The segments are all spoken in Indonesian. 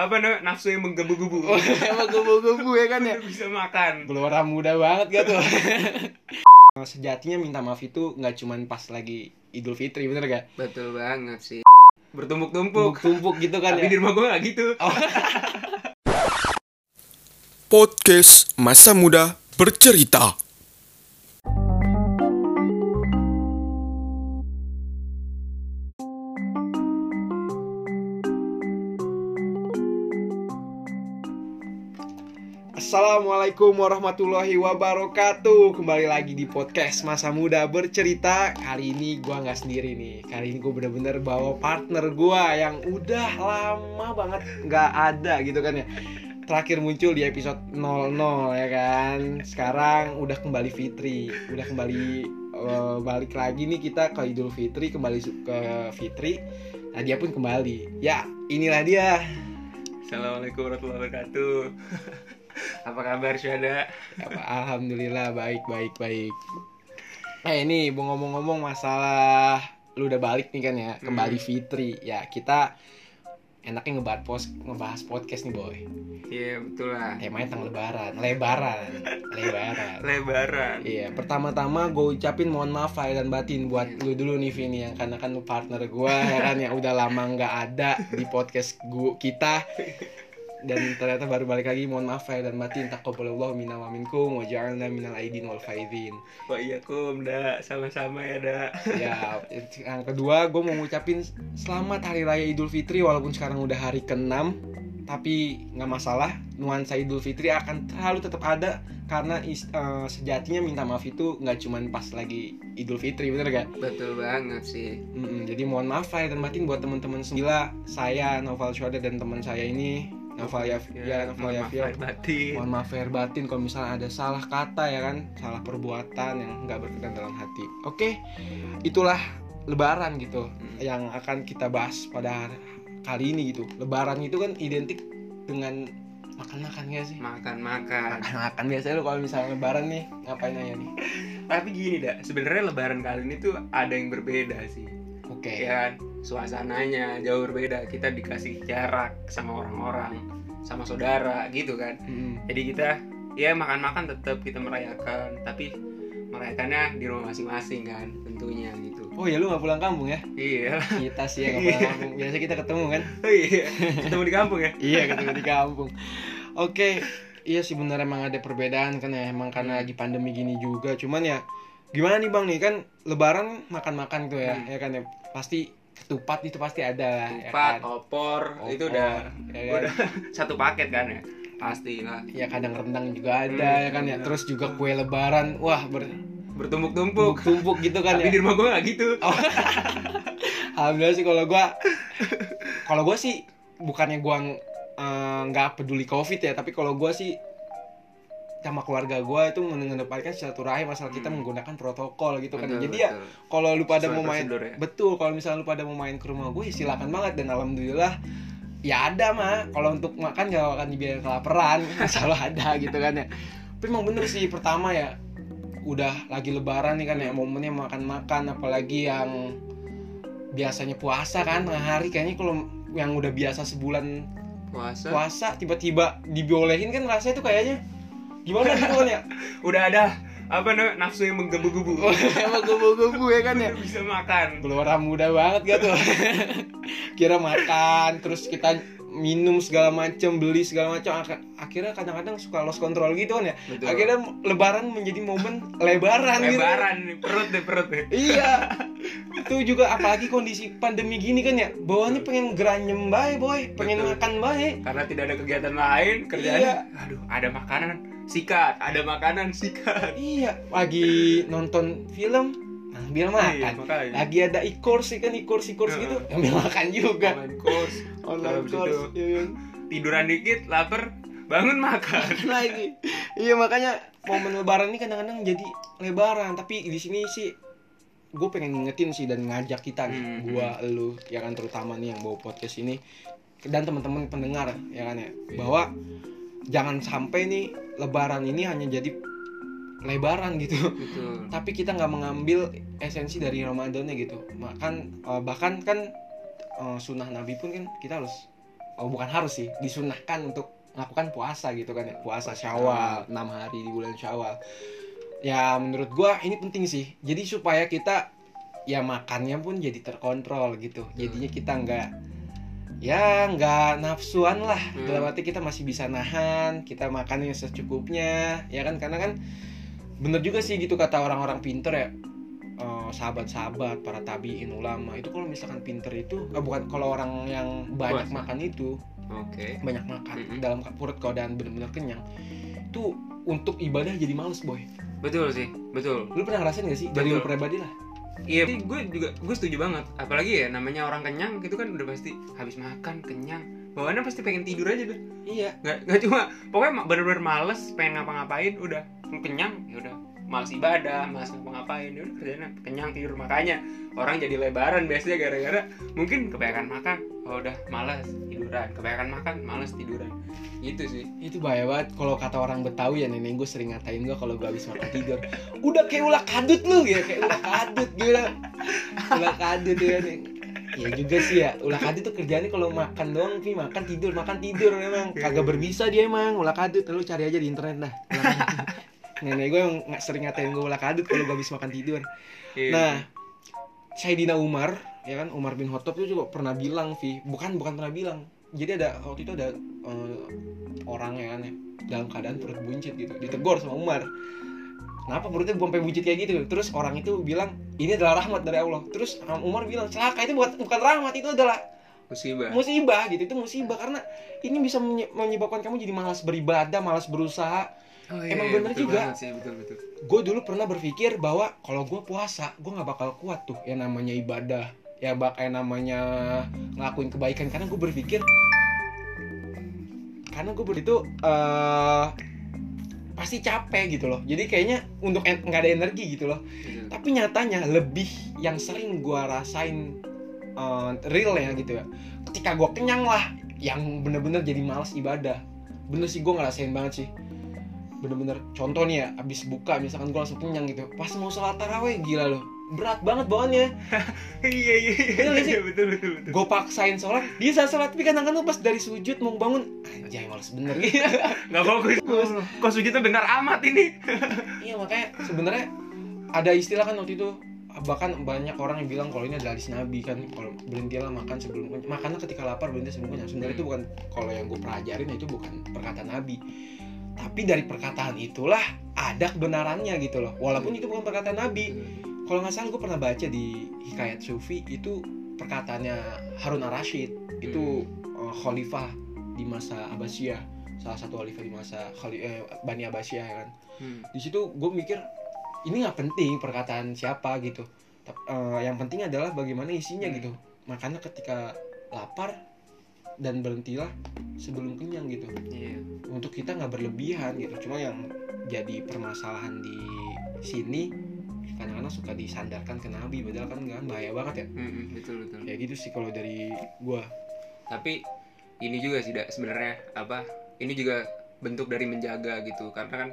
apa namanya nafsu yang menggebu-gebu Oh, emang gebu-gebu ya kan ya. Bisa makan Gelora muda banget gak tuh? Sejatinya minta maaf itu nggak cuman pas lagi Idul Fitri, bener gak? betul banget sih bertumpuk-tumpuk Tumpuk gitu kan tapi ya. di rumah gue gak gitu Podcast Masa Muda Bercerita. Assalamualaikum warahmatullahi wabarakatuh. Kembali lagi di podcast Masa Muda Bercerita. Kali ini gua nggak sendiri nih. Kali ini gue bener-bener bawa partner gua Yang udah lama banget nggak ada gitu kan ya. Terakhir muncul di episode 00 ya kan? Sekarang udah kembali Fitri. Udah kembali eh, balik lagi nih kita ke Idul Fitri Kembali ke Fitri. Nah dia pun kembali. Ya inilah dia. Assalamualaikum warahmatullahi wabarakatuh apa kabar Syuhada? Apa, Alhamdulillah baik baik baik. Eh ini mau ngomong-ngomong masalah lu udah balik nih kan ya kembali Hmm. Fitri. Ya kita enaknya ngebahas pos ngebahas podcast nih boy. Iya betul lah. Temanya tentang lebaran. Lebaran. Lebaran. Lebaran. Iya pertama-tama gue ucapin mohon maaf lahir dan batin buat Iya. lu dulu nih Vini yang karena kan lu partner gue ya kan yang udah lama nggak ada di podcast gua kita dan ternyata baru balik lagi mohon maaf lahir dan batin taqabbalallahu minna wa minkum wa ja'alna minal aidin wal faizin. Wah iya kum dak. Sama-sama ya dak. Ya yang kedua gue mau ngucapin selamat hari raya Idul Fitri walaupun sekarang udah hari ke-6 tapi nggak masalah nuansa Idul Fitri akan selalu tetap ada karena is- eh, sejatinya minta maaf itu nggak cuman pas lagi Idul Fitri bener gak? betul banget sih. Mm-mm, jadi mohon maaf lahir dan batin buat teman-teman semula saya Noval Syuhada dan teman saya ini Noval Yaf ya, maaf Yafia lahir batin. Mohon maaf lahir batin kalau misalnya ada salah kata ya kan? Salah perbuatan yang nggak berkenan dalam hati. Oke itulah lebaran gitu Hmm. yang akan kita bahas pada kali ini gitu. Lebaran itu kan identik dengan makan-makan ya sih? Makan-makan. Makan biasanya lu kalau misalnya lebaran nih ngapain aja nih? Tapi gini dak. Sebenarnya lebaran kali ini tuh ada yang berbeda sih. Oke. Ya kan suasananya jauh berbeda. Kita dikasih jarak sama orang-orang sama saudara gitu kan. Mm-mm. jadi kita ya makan-makan tetap kita merayakan tapi merayakannya di rumah masing-masing kan tentunya gitu. Oh ya lu nggak pulang kampung ya? Iya. Kita sih ya nggak pulang kampung. Biasa kita ketemu kan? Oh iya. Ketemu di kampung ya? Iya ketemu di kampung. Oke. Iya sih benar emang ada perbedaan kan ya. Emang karena lagi pandemi gini juga. Cuman ya gimana nih bang? Nih kan lebaran makan-makan tuh ya Hmm. ya kan ya. Pasti ketupat itu pasti ada lah ya kan? opor, itu Opor, udah ya kan? udah satu paket kan ya? Pasti lah. Ya kadang rendang juga ada Hmm, ya kan ya? terus juga kue lebaran wah ber bertumpuk-tumpuk. Tumpuk gitu kan tapi ya? di rumah gue gak gitu. Oh. alhamdulillah sih kalau gua kalau gua sih bukannya gua eh, nggak peduli covid ya tapi kalau gua sih sama keluarga gua itu mengedepankan silaturahim asal kita Hmm. menggunakan protokol gitu kan. Betul, jadi ya betul. kalau lu pada Sesuai mau main ya. betul kalau misalnya lu pada mau main ke rumah gue ya silakan banget. Dan alhamdulillah ya ada mah kalau untuk makan gak akan dibiayain kelaparan selalu ada gitu kan ya. Tapi emang bener sih pertama ya udah lagi lebaran nih kan ya momennya makan-makan apalagi yang biasanya puasa kan tengah hari. Kayaknya kalau yang udah biasa sebulan puasa? puasa tiba-tiba dibolehin kan rasanya tuh kayaknya gimana gitu kan ya udah ada apa namanya nafsu yang menggebu-gebu. Emang gebu-gebu ya kan ya? Bisa makan. Gelora muda banget gak tuh? Kira makan Terus kita minum segala macam Beli segala macam Ak- Akhirnya kadang-kadang suka lost control gitu kan ya? Betul. Akhirnya lebaran menjadi momen lebaran, gitu. Lebaran nih perut deh perut deh. Iya. Itu juga apalagi kondisi pandemi gini kan ya? Bawaannya pengen geranyem bae boy. Pengen Betul. makan bae. Karena tidak ada kegiatan lain kerjanya Iya. aduh ada makanan sikat ada makanan sikat. Iya Lagi nonton film Ambil makan. Iya. Lagi ada e-course kan? E-course e-course gitu Ambil makan juga. Online course Online course iya. tiduran dikit lapar bangun makan. Lagi. Iya makanya momen lebaran ini kadang-kadang jadi lebaran. Tapi di sini sih gue pengen ngingetin sih dan ngajak kita nih Hmm. gua lu ya kan terutama nih yang bawa podcast ini dan teman-teman pendengar ya kan ya. Bahwa jangan sampai nih lebaran ini hanya jadi lebaran gitu. Betul. Tapi kita nggak mengambil esensi dari Ramadannya gitu. Bahkan eh, bahkan kan eh, sunnah Nabi pun kan kita harus oh bukan harus sih disunahkan untuk melakukan puasa gitu kan ya. Puasa. Syawal enam hari di bulan syawal. Ya menurut gua ini penting sih. Jadi supaya kita ya makannya pun jadi terkontrol gitu. Jadinya kita nggak ya nggak nafsuan lah Hmm. dalam arti kita masih bisa nahan kita makannya secukupnya ya kan karena kan bener juga sih gitu kata orang-orang pinter ya eh, sahabat-sahabat para tabiin ulama itu kalau misalkan pinter itu eh, bukan kalau orang yang banyak Puasa. makan itu Oke. banyak makan Mm-mm. dalam perut keadaan bener-bener kenyang itu untuk ibadah jadi males boy Betul sih, betul. lu pernah ngerasain gak sih dari lu pribadi lah Iya, gue juga gue setuju banget. Apalagi ya namanya orang kenyang gitu kan udah pasti habis makan kenyang. Bawaannya pasti pengen tidur aja deh. iya. Nggak nggak cuma pokoknya bener-bener males pengen ngapa-ngapain udah. Kenyang ya udah. Males ibadah, males ngapa-ngapain ya udah kerjanya kenyang tidur. Makanya orang jadi lebaran biasanya gara-gara mungkin kebanyakan makan. Oh udah males tiduran. Kebanyakan makan males tiduran. Gitu sih. Itu bahaya banget. Kalau kata orang Betawi ya nenek gue sering ngatain gue kalau gue habis makan tidur. Udah kayak ulah kadut lu ya. Kayak ulah kadut gila ulah kadut ya nih ya juga sih ya. Ulah kadut tuh kerjanya kalau makan doang sih makan tidur makan tidur emang kagak berbisa dia emang. Ulah kadut lu cari aja di internet dah. Nenek gue yang sering ngatain gue ulah kadut kalau gue habis makan tidur. Iya. Nah, Sayyidina Umar, ya kan? Umar bin Khattab itu juga pernah bilang, Vi, bukan bukan pernah bilang. Jadi ada waktu itu ada eh, orang ya kan ya, dalam keadaan perut buncit gitu, ditegur sama Umar. Kenapa perutnya sampai buncit kayak gitu? Terus orang itu bilang, ini adalah rahmat dari Allah. Terus um, Umar bilang, celaka itu bukan bukan rahmat, itu adalah musibah musibah gitu. Itu musibah karena ini bisa menye- menyebabkan kamu jadi malas beribadah, malas berusaha, Oh, emang bener betul juga. banget sih betul betul gue dulu pernah berpikir bahwa kalau gue puasa gue nggak bakal kuat tuh yang namanya ibadah ya bak yang namanya ngelakuin kebaikan. Karena gue berpikir karena gue itu eh pasti capek gitu loh. Jadi kayaknya untuk nggak ada energi gitu loh. Betul. tapi nyatanya lebih yang sering gue rasain eh, real ya gitu ya. Ketika gue kenyang lah yang bener-bener jadi males ibadah. Bener sih gue ngerasain banget sih. Bener-bener contoh nih ya abis buka misalkan gue langsung kenyang gitu. Pas mau sholat taraweh gila loh berat banget bawaannya. Iya iya iya. Betul? Iya, betul betul betul. Gue paksain sholat. Bisa sholat tapi kadang-kadang pas dari sujud mau bangun anjay males bener. Gitu nggak fokus. Kok sujud tuh benar amat ini? Iya makanya sebenarnya ada istilah kan waktu itu bahkan banyak orang yang bilang kalau ini adalah hadis nabi kan kalau berhentilah makan sebelum makanlah ketika lapar berhenti sebelum kenyang. Sebenarnya itu bukan kalau yang gue pelajarin itu bukan perkataan nabi. Tapi dari perkataan itulah ada kebenarannya gitu loh. Walaupun itu bukan perkataan nabi kalau nggak salah gue pernah baca di hikayat sufi itu perkataannya Harun ar-Rasyid. Itu uh, khalifah di masa Abbasiyah. Salah satu khalifah di masa Khali- eh, Bani Abbasiyah ya kan? Hmm. di situ gue mikir ini nggak penting perkataan siapa gitu. Eh, yang penting adalah bagaimana isinya Hmm. gitu. Makanya ketika lapar dan berhentilah sebelum kenyang gitu. Iya. Untuk kita nggak berlebihan gitu. Cuma yang jadi permasalahan di sini kadang-kadang suka disandarkan ke nabi padahal kan nggak bahaya banget ya. Mm-mm, betul betul. Ya gitu sih kalau dari gua. Tapi ini juga sih sebenarnya apa ini juga bentuk dari menjaga gitu. Karena kan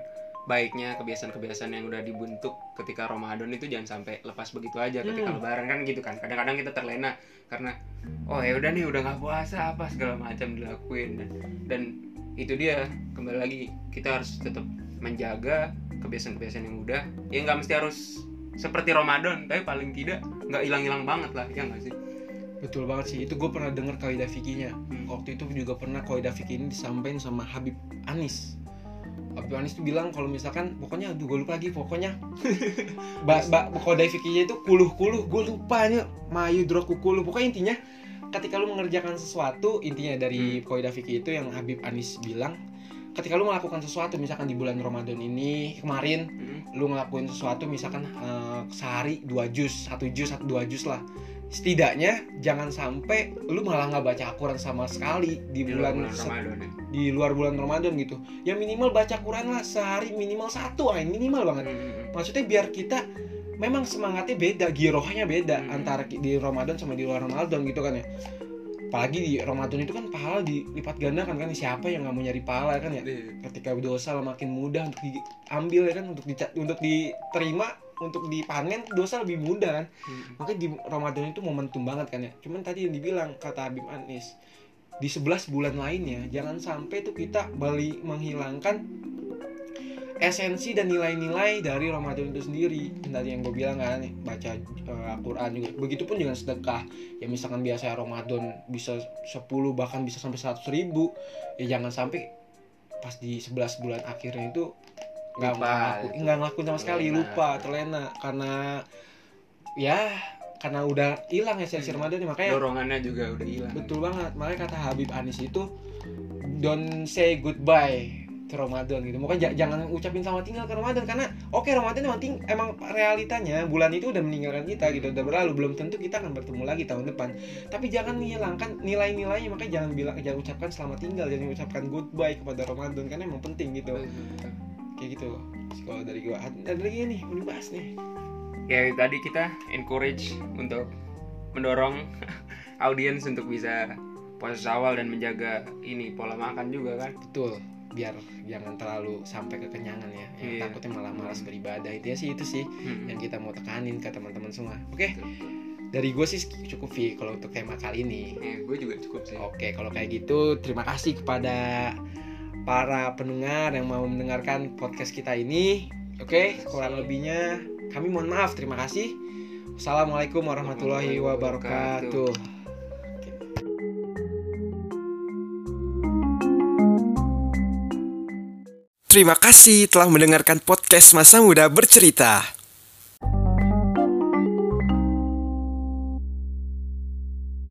baiknya kebiasaan-kebiasaan yang udah dibentuk ketika Ramadan itu jangan sampai lepas begitu aja ketika Hmm. lebaran kan gitu kan. Kadang-kadang kita terlena karena oh ya udah nih udah nggak puasa apa segala macam dilakuin. Dan, dan itu dia kembali lagi kita harus tetap menjaga kebiasaan-kebiasaan yang udah. Ya nggak mesti harus seperti Ramadan tapi paling tidak nggak hilang-hilang banget lah ya nggak sih? Betul banget sih itu gue pernah dengar kaidah fikihnya Hmm. waktu itu juga pernah kaidah fikih ini disampaikan sama Habib Anis. Habib Anis tuh bilang kalau misalkan pokoknya aduh gue lupa lagi pokoknya. Ba, ba, kaidah fikihnya itu kuluh kuluh gue lupanya mayu droku kuluh. Pokoknya intinya ketika lu mengerjakan sesuatu intinya dari kaidah fikih itu yang Habib Anis bilang ketika lu melakukan sesuatu misalkan di bulan Ramadan ini kemarin Hmm. lu ngelakuin sesuatu misalkan eh, sehari dua jus satu jus satu dua jus lah setidaknya jangan sampai lu malah nggak baca Al-Quran sama sekali di Di luar bulan, bulan Ramadan ya di luar bulan Ramadan gitu ya minimal baca Quran lah sehari minimal satu aja minimal banget Hmm. maksudnya biar kita memang semangatnya beda girohnya beda Hmm. antara di Ramadan sama di luar Ramadan gitu kan ya apalagi di Ramadan itu kan pahala dilipat gandakan kan siapa yang nggak mau nyari pahala kan ya? Iya. ketika dosa makin mudah untuk diambil ya kan untuk dica- untuk diterima untuk dipanen dosa lebih mudah kan? Hmm. makanya di Ramadan itu momentum banget kan ya? Cuman tadi yang dibilang kata Habib Anis di 11 bulan lainnya jangan sampai tuh kita balik menghilangkan esensi dan nilai-nilai dari Ramadan itu sendiri. Tadi yang gue bilang kan baca uh, Al-Quran juga. Begitupun dengan sedekah. Ya misalkan biasa Ramadan bisa 10 bahkan bisa sampai 100 ribu. Ya jangan sampai pas di 11 bulan akhirnya itu nggak Lupa. ngelaku- nggak ngelakuin sama sekali. Terlena. lupa terlena. Karena ya karena udah hilang esensi Ramadan makanya dorongannya juga udah hilang. Betul banget. Makanya kata Habib Anis itu don't say goodbye ke Ramadan gitu. Makanya ja- jangan ucapin selamat tinggal ke Ramadan karena oke Ramadan emang ting- emang realitanya bulan itu udah meninggalkan kita gitu, udah berlalu. Belum tentu kita akan bertemu lagi tahun depan. Tapi jangan menghilangkan nilai-nilainya. Makanya jangan bilang jangan ucapkan selamat tinggal, jangan ucapkan goodbye kepada Ramadan karena emang penting gitu. Kayak gitu. Kalau dari gua ada lagi nih, belum bahas nih. ya tadi kita encourage untuk mendorong audiens untuk bisa puasa awal dan menjaga ini pola makan juga kan Betul. Biar jangan terlalu sampai kekenyangan ya. Yang Iya. takutnya malah malas beribadah. Itu ya sih itu sih. Hmm. yang kita mau tekanin ke teman-teman semua. Oke, betul. dari gue sih cukup Vi kalau untuk tema kali ini. Ya, gue juga cukup sih Oke, kalau kayak gitu terima kasih kepada para pendengar yang mau mendengarkan podcast kita ini. Oke, kurang lebihnya kami mohon maaf. Terima kasih. Assalamualaikum warahmatullahi wabarakatuh. Terima kasih telah mendengarkan podcast Masa Muda Bercerita.